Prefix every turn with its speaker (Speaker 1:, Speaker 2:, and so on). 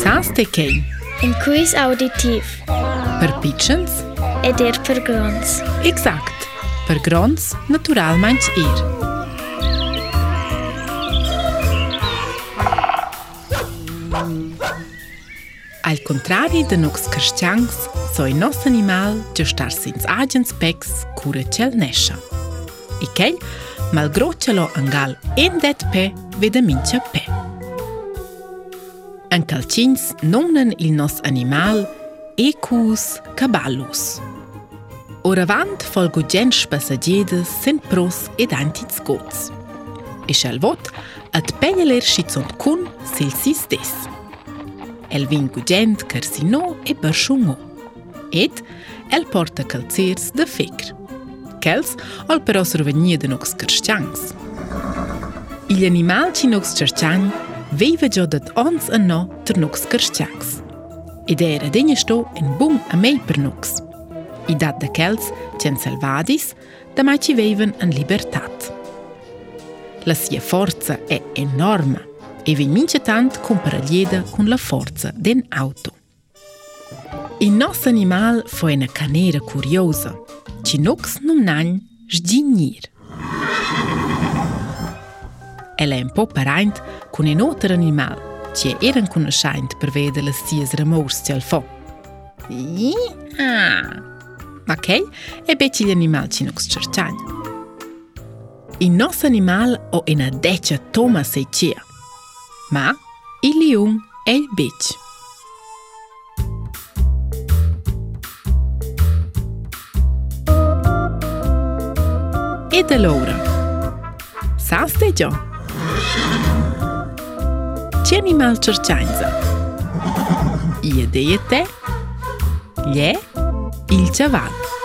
Speaker 1: Sans të kej. Në
Speaker 2: kujs auditiv.
Speaker 1: Për pichens.
Speaker 2: E dirë për grons.
Speaker 1: Exakt. Për grons, natural manç irë. Al contrari de nox So soi nos animal che star sins agens pex cure cel nesha. I kell, malgro angal in det pe, vede pe. Ancalcins nonnan il nos animal ecus caballus. Oravant folgo gens passagiedes sen pros ed antits gots. E schel vot ad pengeler schizon cun sil sis des. El vingu gent carsino e barschumo. Ed el porta calcirs de fecr. Kels ol però survegnia de nox carstians. Igl animal ci nox carstians vejve gjodët onës në no të nukës kërshtjaks, i dhe e rëdhenjështu në bumë a mej për nukës, i datë dhe këllës që në salvadis dhe ma që vejven në libertat. La si e forësa e enormë, e vej minqët antë këm për aljeda kën la forësa den auto. I nosë animal foi në kanera kuriosa, që nukës në nënjë shgjin njër. Elë po e në po parajnët kënë e notër animal che e irën kënë shajnët për vede le si e zërëmurës fo. Ok, e be që i lënimal që nuk së qërçanjë. I nësë animal o e në deqë se i ma i li unë e i bëqë. E dhe Sa së dhe Që një animal qërqanjëzë? I e dheje te? Lje? Il që vanë?